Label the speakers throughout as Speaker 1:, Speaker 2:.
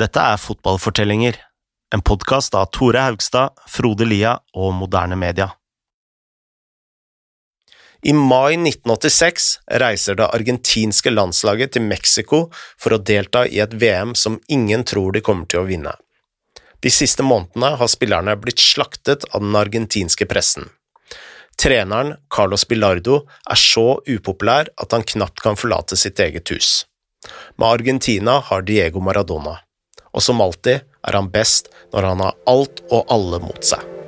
Speaker 1: Dette er Fotballfortellinger, en podkast av Tore Haugstad, Frode Lia og Moderne Media. I mai 1986 reiser det argentinske landslaget til Mexico for å delta i et VM som ingen tror de kommer til å vinne. De siste månedene har spillerne blitt slaktet av den argentinske pressen. Treneren, Carlos Bilardo, er så upopulær at han knapt kan forlate sitt eget hus. Med Argentina har Diego Maradona og som alltid er han best når han har alt og alle mot seg.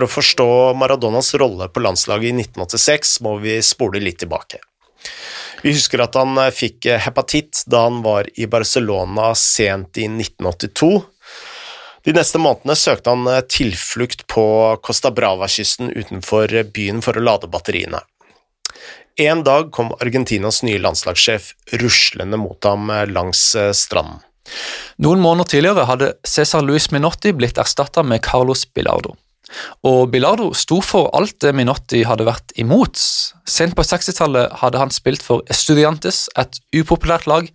Speaker 1: For å forstå Maradonas rolle på landslaget i 1986 må vi spole litt tilbake. Vi husker at han eh, fikk eh, hepatitt da han var i Barcelona sent i 1982. De neste månedene søkte han eh, tilflukt på Costa Brava-kysten utenfor byen for å lade batteriene. En dag kom Argentinas nye landslagssjef ruslende mot ham langs stranden.
Speaker 2: Noen måneder tidligere hadde Cæsar Luis Minotti blitt erstatta med Carlos Bilardo. Og Bilardo sto for alt det Minotti hadde vært imot. Sent på 60-tallet hadde han spilt for Estudiantes, et upopulært lag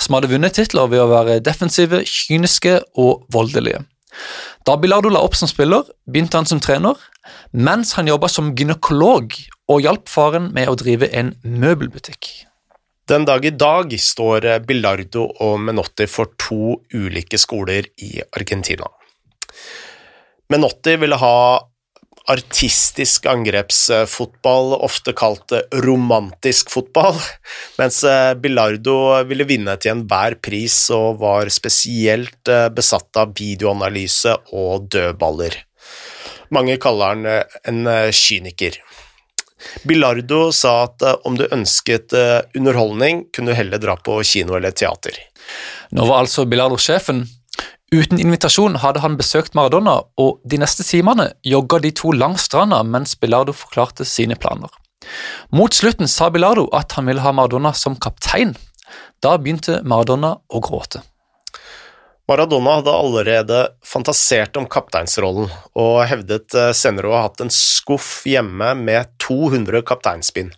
Speaker 2: som hadde vunnet titler ved å være defensive, kyniske og voldelige. Da Bilardo la opp som spiller, begynte han som trener, mens han jobba som gynekolog og hjalp faren med å drive en møbelbutikk.
Speaker 1: Den dag i dag står Bilardo og Menotti for to ulike skoler i Argentina. Menotti ville ha artistisk angrepsfotball, ofte kalt romantisk fotball, mens eh, Bilardo ville vinne til enhver pris og var spesielt eh, besatt av videoanalyse og dødballer. Mange kaller han eh, en kyniker. Bilardo sa at om du ønsket underholdning, kunne du heller dra på kino eller teater.
Speaker 2: Nå var altså Bilardo sjefen, Uten invitasjon hadde han besøkt Maradona, og de neste timene jogga de to langs stranda mens Bilardo forklarte sine planer. Mot slutten sa Bilardo at han ville ha Maradona som kaptein. Da begynte Maradona å gråte.
Speaker 1: Maradona hadde allerede fantasert om kapteinsrollen, og hevdet eh, senere å ha hatt en skuff hjemme med 200 kapteinspinn.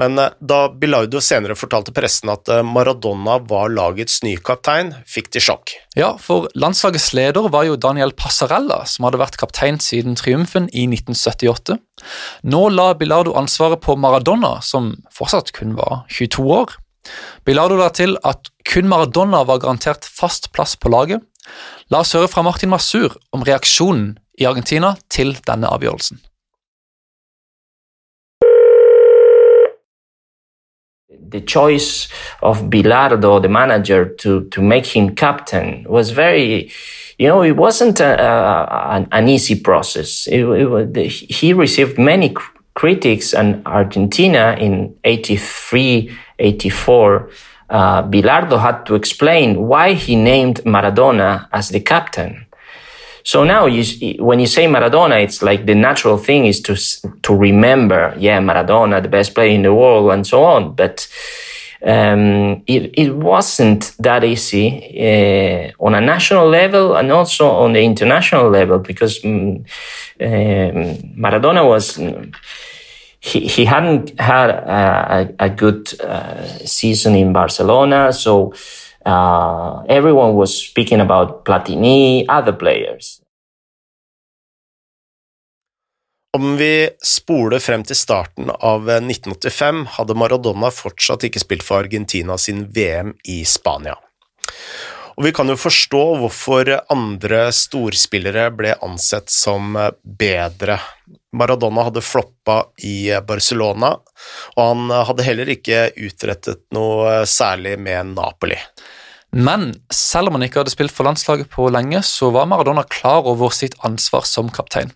Speaker 1: Men eh, da Bilardo senere fortalte pressen at eh, Maradona var lagets nye kaptein, fikk de sjokk.
Speaker 2: Ja, for landslagets leder var jo Daniel Passarella, som hadde vært kaptein siden triumfen i 1978. Nå la Bilardo ansvaret på Maradona, som fortsatt kun var 22 år. Bilardo la til at kun Maradona var garantert fast plass på laget. La oss høre fra Martin Masur om reaksjonen i Argentina til denne avgjørelsen.
Speaker 3: The choice of Bilardo, the manager, to to make him captain was very, you know, it wasn't a, a, an easy process. It, it, he received many critics, and Argentina in 83, 84, uh, Bilardo had to explain why he named Maradona as the captain. So now, you, when you say Maradona, it's like the natural thing is to to remember, yeah, Maradona, the best player in the world, and so on. But um, it it wasn't that easy uh, on a national level and also on the international level because um, Maradona was. He, he hadn't had a, a, a good uh, season in Barcelona, so uh, everyone was speaking about Platini, other players.
Speaker 1: Om vi spoler frem til starten av 1985, hadde Maradona fortsatt ikke spilt for Argentina sin VM i Spania. Og vi kan jo forstå hvorfor andre storspillere ble ansett som bedre. Maradona hadde floppa i Barcelona, og han hadde heller ikke utrettet noe særlig med Napoli.
Speaker 2: Men selv om han ikke hadde spilt for landslaget på lenge, så var Maradona klar over sitt ansvar som kaptein.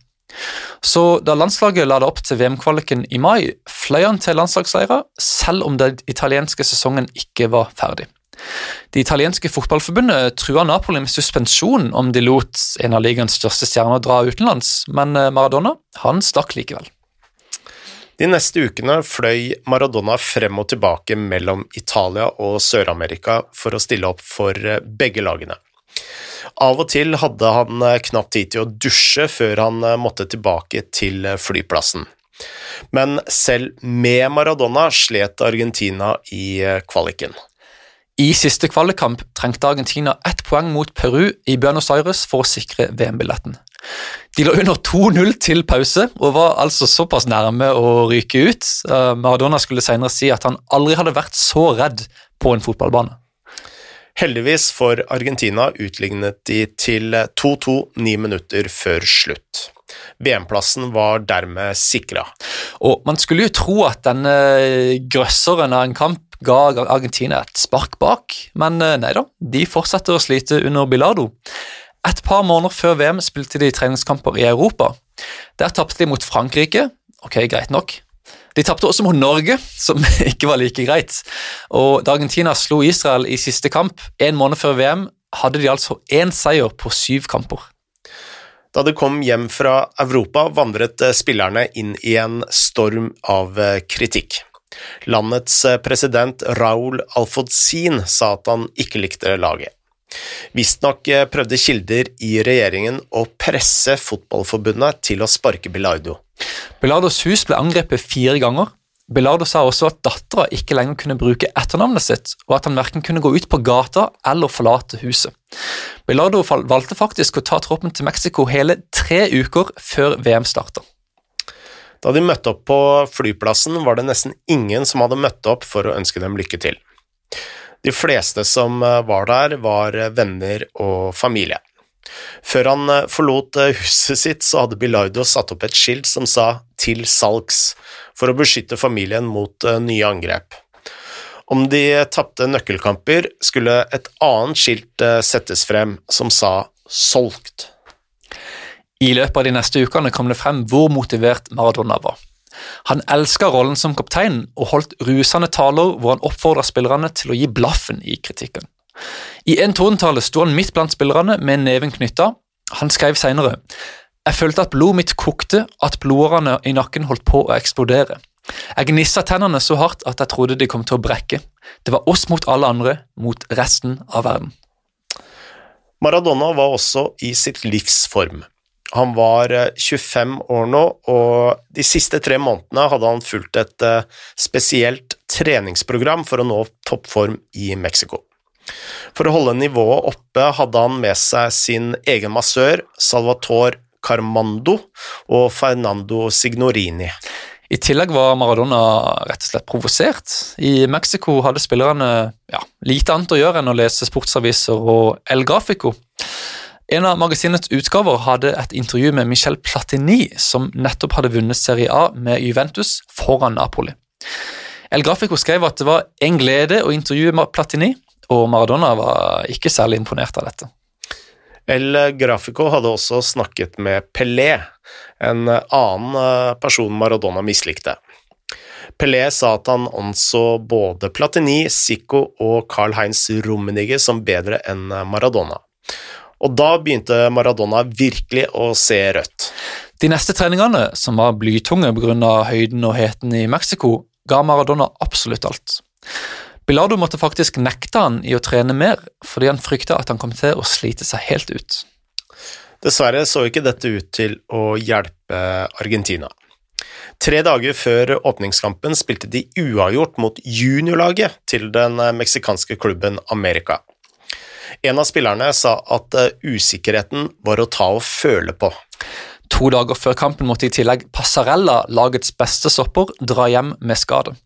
Speaker 2: Så da landslaget la det opp til VM-kvaliken i mai, fløy han til landslagsleira selv om den italienske sesongen ikke var ferdig. Det italienske fotballforbundet trua Napoli med suspensjon om de lot en av ligaens største stjerner dra utenlands, men eh, Maradona han stakk likevel.
Speaker 1: De neste ukene fløy Maradona frem og tilbake mellom Italia og Sør-Amerika for å stille opp for eh, begge lagene. Av og til hadde han eh, knapt tid til å dusje før han måtte tilbake til flyplassen. Men selv med Maradona slet Argentina i kvaliken.
Speaker 2: I siste kvalikkamp trengte Argentina ett poeng mot Peru i Buenos Aires for å sikre VM-billetten. De lå under 2-0 til pause og var altså såpass nærme å ryke ut. Eh, Maradona skulle senere si at han aldri hadde vært så redd på en fotballbane.
Speaker 1: Heldigvis for Argentina utlignet de til 2-2 ni minutter før slutt. VM-plassen var dermed sikra.
Speaker 2: Og man skulle jo tro at denne grøsseren av en kamp ga Argentina et spark bak, men eh, nei da, de fortsetter å slite under Bilardo. Et par måneder før VM spilte de treningskamper i Europa. Der tapte de mot Frankrike. Ok, greit nok. De tapte også mot Norge, som ikke var like greit. Og da Argentina slo Israel i siste kamp en måned før VM, hadde de altså én seier på syv kamper.
Speaker 1: Da de kom hjem fra Europa, vandret eh, spillerne inn i en storm av eh, kritikk. Landets eh, president Raúl Alfodsin sa at han ikke likte laget. Visstnok eh, prøvde kilder i regjeringen å presse Fotballforbundet til å sparke Bilardo.
Speaker 2: Bilardos hus ble angrepet fire ganger. Bilardo sa også at dattera ikke lenger kunne bruke etternavnet sitt, og at han verken kunne gå ut på gata eller forlate huset. Bilardo valgte faktisk å ta troppen til Mexico hele tre uker før VM starta.
Speaker 1: Da de møtte opp på flyplassen, var det nesten ingen som hadde møtt opp for å ønske dem lykke til. De fleste som eh, var der, var eh, venner og familie. Før han eh, forlot huset sitt, så hadde Bilardo satt opp et skilt som sa 'til salgs', for å beskytte familien mot nye angrep. Om de tapte nøkkelkamper, skulle et annet skilt settes frem som sa 'solgt'.
Speaker 2: I løpet av de neste ukene kom det frem hvor motivert Maradona var. Han elska rollen som kaptein og holdt rusende taler hvor han oppfordra spillerne til å gi blaffen i kritikken. I en tordentale sto han midt blant spillerne med neven knytta. Han skrev senere Jeg følte at blodet mitt kokte, at blodårene i nakken holdt på å eksplodere. Jeg gnissa tennene så hardt at jeg trodde de kom til å brekke. Det var oss mot alle andre, mot resten av verden.
Speaker 1: Maradona var også i sitt livs form. Han var 25 eh, år nå, og de siste tre månedene hadde han fulgt et eh, spesielt treningsprogram for å nå toppform i Mexico. For å holde nivået oppe hadde han med seg sin egen massør, Salvatore Carmando, og Fernando Signorini.
Speaker 2: I tillegg var Maradona rett og slett provosert. I Mexico hadde spillerne ja, lite annet å gjøre enn å lese sportsaviser og El Grafico. En av magasinets utgaver hadde et intervju med Michel Platini, som nettopp hadde vunnet Serie A med Juventus foran Napoli. El Grafico skrev at det var en glede å intervjue Platini, og Maradona var ikke særlig imponert av dette.
Speaker 1: El Grafico hadde også snakket med Pelé, en annen eh, person Maradona mislikte. Pelé sa at han anså både Platini, Zico og Carl-Heinz Rummenigge som bedre enn Maradona og da begynte Maradona virkelig å se rødt.
Speaker 2: De neste treningene, som var blytunge pga. høyden og heten i Mexico, ga Maradona absolutt alt. Bilardo måtte faktisk nekte han i å trene mer, fordi han frykta at han kom til å slite seg helt ut.
Speaker 1: Dessverre så ikke dette ut til å hjelpe Argentina. Tre dager før åpningskampen spilte de uavgjort mot juniorlaget til den meksikanske klubben America. En av spillerne sa at eh, usikkerheten var å ta og føle på.
Speaker 2: To dager før kampen måtte i tillegg Passarella, lagets beste stopper, dra hjem med skade.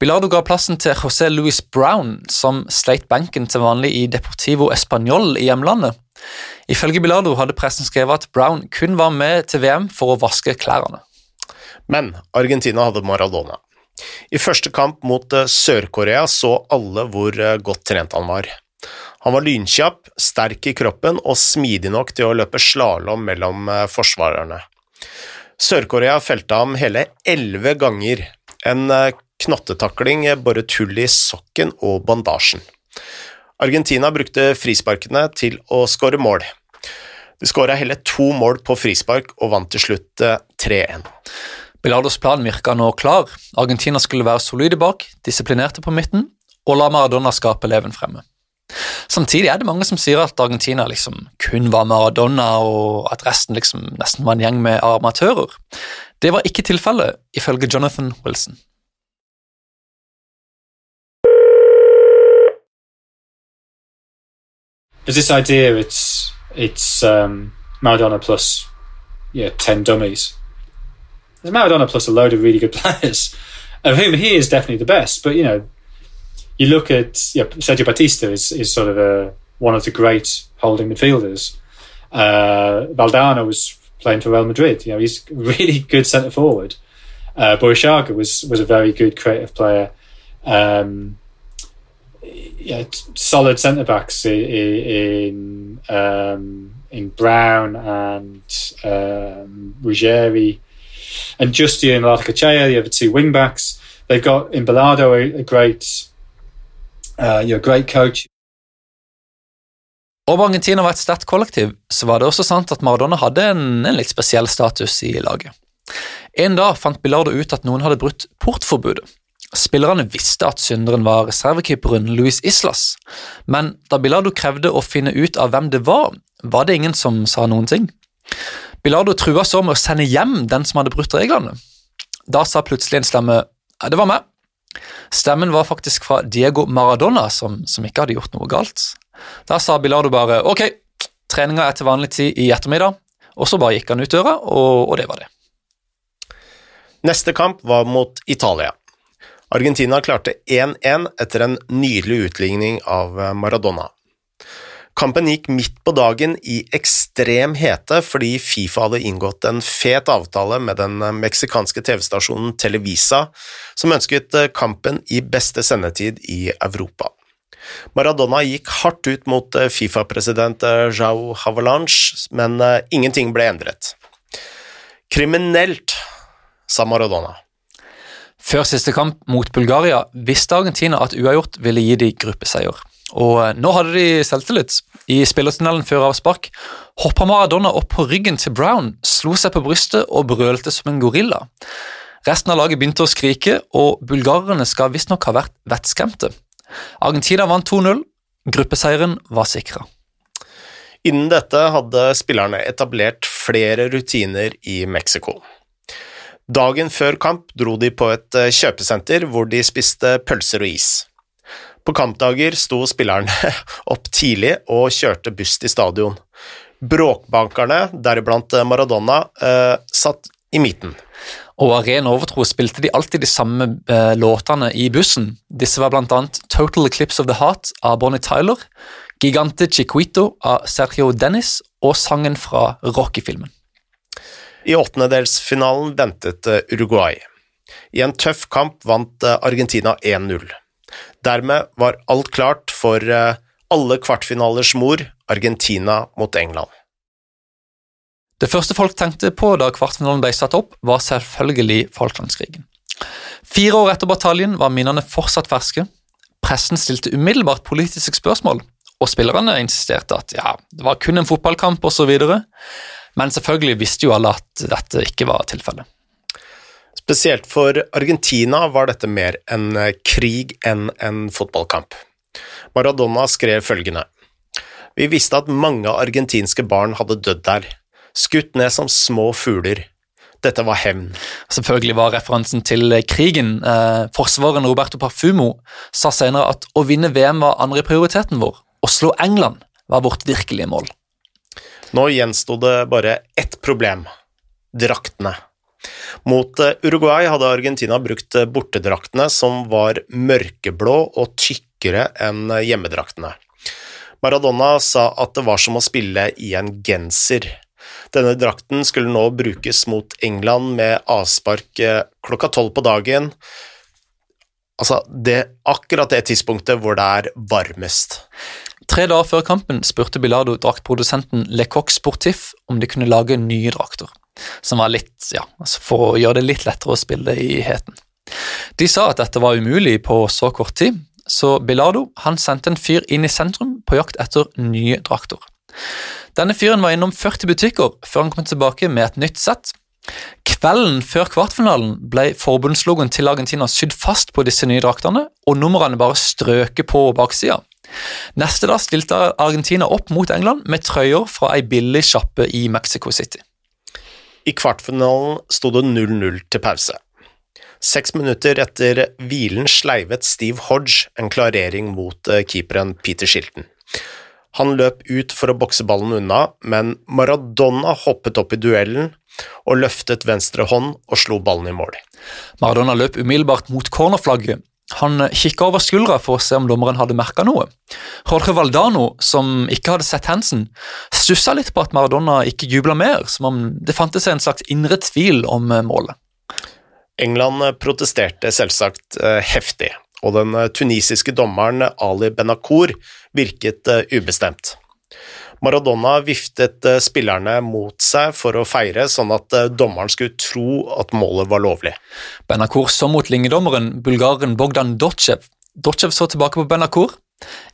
Speaker 2: Bilardo ga plassen til José Louis Brown, som sleit benken til vanlig i Deportivo Español i hjemlandet. Ifølge Bilardo hadde pressen skrevet at Brown kun var med til VM for å vaske klærne.
Speaker 1: Men Argentina hadde Maradona. I første kamp mot eh, Sør-Korea så alle hvor eh, godt trent han var. Han var lynkjapp, sterk i kroppen og smidig nok til å løpe slalåm mellom eh, forsvarerne. Sør-Korea felte ham hele elleve ganger. En eh, knottetakling boret hull i sokken og bandasjen. Argentina brukte frisparkene til å skåre mål. De skåra hele to mål på frispark og vant til slutt 3-1. Eh,
Speaker 2: Bilardos plan virka nå klar. Argentina skulle være solide bak, disiplinerte på midten, og la Maradona skape leven fremme. Samtidig er det mange som sier at Argentina liksom kun var Maradona, og at resten liksom nesten var en gjeng med amatører. Det var ikke tilfellet, ifølge Jonathan Wilson.
Speaker 4: There's this idea it's it's um, Maradona plus yeah ten dummies. There's Maradona plus a load of really good players, of whom he is definitely the best. But you know, you look at yeah, Sergio Batista is is sort of a one of the great holding midfielders. Uh, Valdano was playing for Real Madrid. You know, he's really good centre forward. Uh, Borishaga was was a very good creative player. Um, yeah, solid centre backs in in, um, in Brown and um, Ruggieri and Justia and Latakachea, the other two wing backs. They've got in a, a great, uh, you're a great coach.
Speaker 2: Om Argentina var et sterkt kollektiv, så var det også sant at Maradona hadde en, en litt spesiell status i laget. En dag fant Bilardo ut at noen hadde brutt portforbudet. Spillerne visste at synderen var reservekeeperen Luis Islas, men da Bilardo krevde å finne ut av hvem det var, var det ingen som sa noen ting. Bilardo trua så med å sende hjem den som hadde brutt reglene. Da sa plutselig en stemme det var meg. Stemmen var faktisk fra Diego Maradona, som, som ikke hadde gjort noe galt. Da sa Bilardo bare ok, treninga er til vanlig tid i ettermiddag, og så bare gikk han ut døra, og, og det var det.
Speaker 1: Neste kamp var mot Italia. Argentina klarte 1-1 etter en nydelig utligning av Maradona. Kampen gikk midt på dagen i ekstrem hete fordi Fifa hadde inngått en fet avtale med den meksikanske TV-stasjonen Televisa, som ønsket kampen i beste sendetid i Europa. Maradona gikk hardt ut mot Fifa-president Jao Havalanche, men ingenting ble endret. Kriminelt, sa Maradona.
Speaker 2: Før siste kamp mot Bulgaria visste Argentina at uavgjort ville gi de gruppeseier. Og eh, nå hadde de selvtillit. I spillertunnelen før avspark hoppa Maradona opp på ryggen til Brown, slo seg på brystet og brølte som en gorilla. Resten av laget begynte å skrike, og bulgarerne skal visstnok ha vært vettskremte. Argentina vant 2-0. Gruppeseieren var sikra.
Speaker 1: Innen dette hadde spillerne etablert flere rutiner i Mexico. Dagen før kamp dro de på et kjøpesenter hvor de spiste pølser og is. På kampdager sto spillerne opp tidlig og kjørte buss til stadion. Bråkbankerne, deriblant Maradona, eh, satt i midten.
Speaker 2: Og av ren overtro spilte de alltid de samme eh, låtene i bussen. Disse var annet Total Eclipse of the Heart av Bonnie Tyler, Gigante Chiquito av Sergio Dennis og sangen fra Rocky-filmen.
Speaker 1: I åttendedelsfinalen ventet Uruguay. I en tøff kamp vant Argentina 1-0. Dermed var alt klart for alle kvartfinalers mor, Argentina mot England.
Speaker 2: Det første folk tenkte på da kvartfinalen ble satt opp, var selvfølgelig Falklandskrigen. Fire år etter bataljen var minnene fortsatt ferske. Pressen stilte umiddelbart politiske spørsmål, og spillerne insisterte at ja, det var kun en fotballkamp osv. Men selvfølgelig visste jo alle at dette ikke var tilfellet.
Speaker 1: Spesielt for Argentina var dette mer en krig enn en fotballkamp. Maradona skrev følgende Vi visste at mange argentinske barn hadde dødd der, skutt ned som små fugler. Dette var hevn.
Speaker 2: Selvfølgelig var referansen til krigen. Eh, forsvareren Roberto Parfumo sa senere at å vinne VM var andreprioriteten vår. Å slå England var vårt virkelige mål.
Speaker 1: Nå gjensto det bare ett problem – draktene. Mot Uruguay hadde Argentina brukt bortedraktene, som var mørkeblå og tykkere enn hjemmedraktene. Maradona sa at det var som å spille i en genser. Denne drakten skulle nå brukes mot England med avspark klokka tolv på dagen. Altså, det akkurat det tidspunktet hvor det er varmest.
Speaker 2: Tre dager før kampen spurte Bilardo draktprodusenten Le Coq Sportif om de kunne lage nye drakter, som var litt, ja, altså for å gjøre det litt lettere å spille i heten. De sa at dette var umulig på så kort tid, så Bilardo han sendte en fyr inn i sentrum på jakt etter nye drakter. Denne fyren var innom 40 butikker før han kom tilbake med et nytt sett. Kvelden før kvartfinalen ble forbundslogoen til Argentina sydd fast på disse nye draktene, og numrene bare strøket på baksida. Neste dag stilte Argentina opp mot England med trøyer fra ei billig sjappe i Mexico City.
Speaker 1: I kvartfinalen sto det 0-0 til pause. Seks minutter etter hvilen sleivet Steve Hodge en klarering mot eh, keeperen Peter Shilton. Han løp ut for å bokse ballen unna, men Maradona hoppet opp i duellen og løftet venstre hånd og slo ballen i mål.
Speaker 2: Maradona løp umiddelbart mot cornerflagget. Han kikka over skuldra for å se om dommeren hadde merka noe. Jorge Valdano, som ikke hadde sett hendelsen, stussa litt på at Maradona ikke jubla mer, som om det fantes en slags indre tvil om målet.
Speaker 1: England protesterte selvsagt eh, heftig, og den tunisiske dommeren Ali Benakour virket eh, ubestemt. Maradona viftet eh, spillerne mot seg for å feire, sånn at eh, dommeren skulle tro at målet var lovlig.
Speaker 2: Benakor så mot linjedommeren, bulgaren Bogdan Dotsjev. Dotsjev så tilbake på Benakor.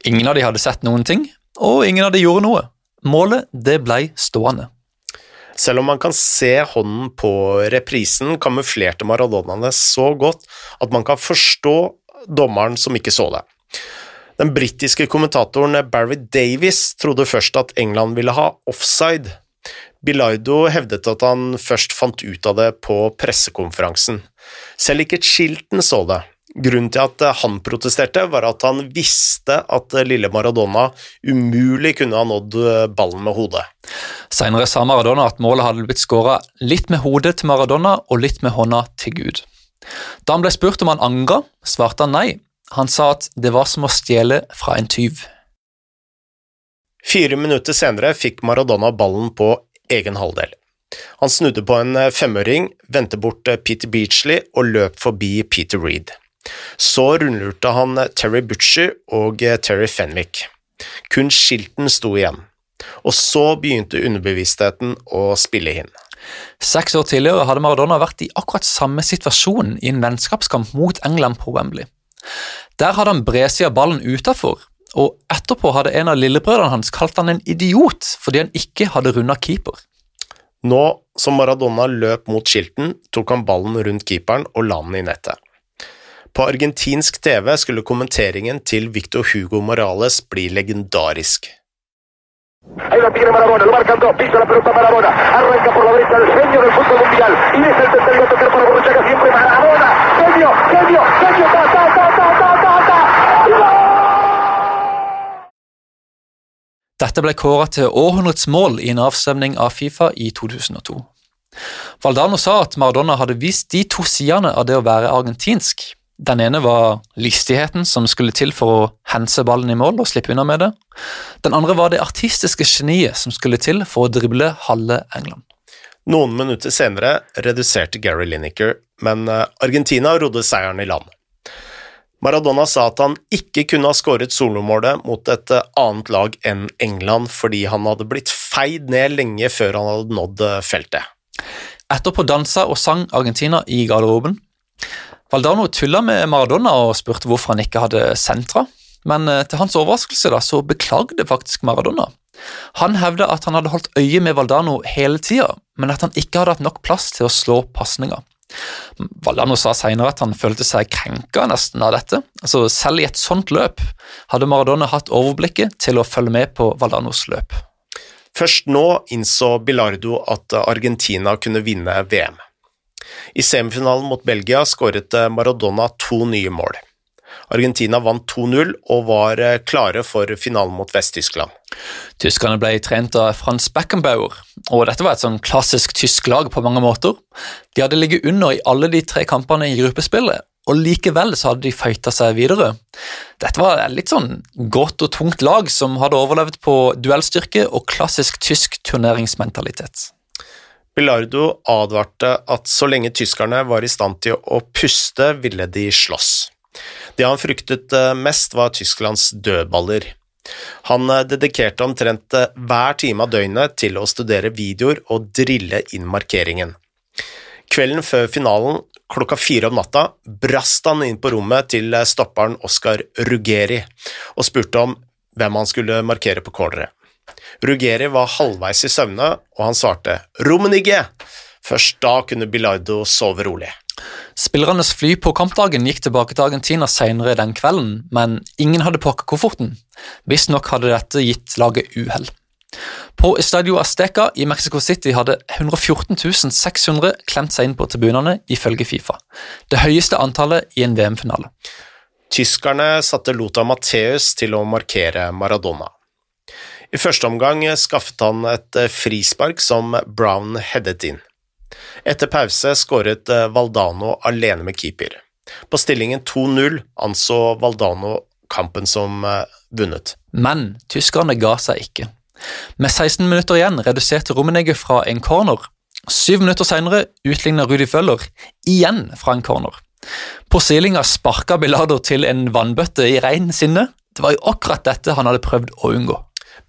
Speaker 2: Ingen av de hadde sett noen ting, og ingen av de gjorde noe. Målet det ble stående.
Speaker 1: Selv om man kan se hånden på reprisen, kamuflerte Maradona så godt at man kan forstå dommeren som ikke så det. Den britiske kommentatoren Barry Davis trodde først at England ville ha offside. Bilardo hevdet at han først fant ut av det på pressekonferansen. Selv ikke Chilton så det. Grunnen til at han protesterte, var at han visste at lille Maradona umulig kunne ha nådd ballen med hodet.
Speaker 2: Senere sa Maradona at målet hadde blitt skåra litt med hodet til Maradona og litt med hånda til Gud. Da han ble spurt om han angra, svarte han nei, han sa at det var som å stjele fra en tyv.
Speaker 1: Fire minutter senere fikk Maradona ballen på egen halvdel. Han snudde på en femøring, vendte bort Peter Beachley og løp forbi Peter Reed. Så rundlurte han Terry Butcher og Terry Fenwick. Kun skilten sto igjen. Og så begynte underbevisstheten å spille inn.
Speaker 2: Seks år tidligere hadde Maradona vært i akkurat samme situasjon i en vennskapskamp mot England på Wembley. Der hadde han bredsida ballen utafor, og etterpå hadde en av lillebrødrene hans kalt han en idiot fordi han ikke hadde runda keeper.
Speaker 1: Nå som Maradona løp mot skilten, tok han ballen rundt keeperen og la den i nettet. På argentinsk TV skulle kommenteringen til Victor Hugo Morales bli legendarisk.
Speaker 5: Ahí lo tiene Marabona, lo marcan dos, pisa la pelota Marabona, arranca por la derecha el genio del fútbol mundial, y es el tercero a tocar para Borruchaga siempre Marabona, genio, genio, genio, ta, ta, ta, ta, ta, ta,
Speaker 2: Dette ble kåra til århundrets mål i en avstemning av Fifa i 2002. Valdano sa at Maradona hadde vist de to sidene av det å være argentinsk. Den ene var listigheten som skulle til for å hense ballen i mål og slippe unna med det. Den andre var det artistiske geniet som skulle til for å drible halve England.
Speaker 1: Noen minutter senere reduserte Gary Lineker, men eh, Argentina rodde seieren i land. Maradona sa at han ikke kunne ha skåret solomålet mot et eh, annet lag enn England fordi han hadde blitt feid ned lenge før han hadde nådd eh, feltet.
Speaker 2: Etterpå dansa og sang Argentina i garderoben. Valdano tulla med Maradona og spurte hvorfor han ikke hadde sentra, men eh, til hans overraskelse da, så beklagde faktisk Maradona. Han hevda at han hadde holdt øye med Valdano hele tida, men at han ikke hadde hatt nok plass til å slå pasninger. Valdano sa senere at han følte seg krenka nesten av dette. Altså, selv i et sånt løp hadde Maradona hatt overblikket til å følge med på Vallanos løp.
Speaker 1: Først nå innså Bilardo at Argentina kunne vinne VM. I semifinalen mot Belgia skåret Maradona to nye mål. Argentina vant 2-0 og var eh, klare for finalen mot Vest-Tyskland.
Speaker 2: Tyskerne ble trent av Frans Beckenbauer, og dette var et sånn klassisk tysk lag på mange måter. De hadde ligget under i alle de tre kampene i gruppespillet, og likevel så hadde de fighta seg videre. Dette var et litt sånn godt og tungt lag som hadde overlevd på duellstyrke og klassisk tysk turneringsmentalitet.
Speaker 1: Bilardo advarte at så lenge tyskerne var i stand til å puste, ville de slåss. Det han fryktet eh, mest, var Tysklands dødballer. Han eh, dedikerte omtrent eh, hver time av døgnet til å studere videoer og drille inn markeringen. Kvelden før finalen, klokka fire om natta, brast han inn på rommet til stopperen Oskar Ruggeri og spurte om hvem han skulle markere på corneret. Ruggeri var halvveis i søvne, og han svarte 'Rummenigge', Først da kunne Bilardo sove rolig.
Speaker 2: Spillernes fly på kampdagen gikk tilbake til Argentina senere den kvelden, men ingen hadde pakket kofferten. Visstnok hadde dette gitt laget uhell. På Estadio Azteca i Mexico City hadde 114 600 klemt seg inn på tribunene, ifølge Fifa. Det høyeste antallet i en VM-finale.
Speaker 1: Tyskerne satte Lothar Matheus til å markere Maradona. I første omgang skaffet han et frispark som Brown headet inn. Etter pause skåret Valdano alene med keeper. På stillingen 2-0 anså Valdano kampen som vunnet.
Speaker 2: Men tyskerne ga seg ikke. Med 16 minutter igjen reduserte Rummenegge fra en corner. Syv minutter senere utligna Rudi Føller igjen fra en corner. På silinga sparka Bilardo til en vannbøtte i rein sinne. Det var jo akkurat dette han hadde prøvd å unngå.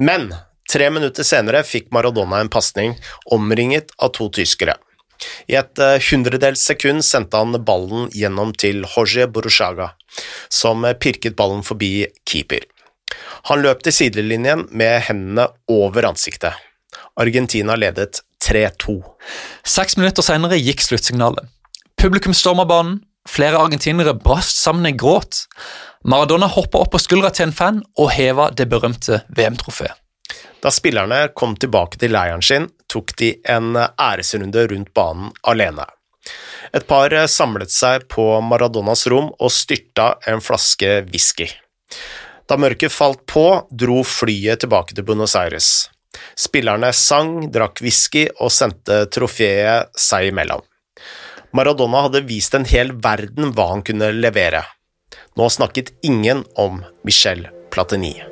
Speaker 1: Men tre minutter senere fikk Maradona en pasning, omringet av to tyskere. I et hundredels sekund sendte han ballen gjennom til Jorge Borushaga, som pirket ballen forbi keeper. Han løp til sidelinjen med hendene over ansiktet. Argentina ledet 3-2.
Speaker 2: Seks minutter senere gikk sluttsignalet. Publikum storma banen, flere argentinere brast sammen i gråt. Maradona hoppa opp på skuldra til en fan og heva det berømte VM-trofeet.
Speaker 1: Da spillerne kom tilbake til leiren sin, tok de en æresrunde rundt banen alene. Et par samlet seg på Maradonas rom og styrta en flaske whisky. Da mørket falt på, dro flyet tilbake til Buenos Aires. Spillerne sang, drakk whisky og sendte trofeet seg imellom. Maradona hadde vist en hel verden hva han kunne levere. Nå snakket ingen om Michel Platini.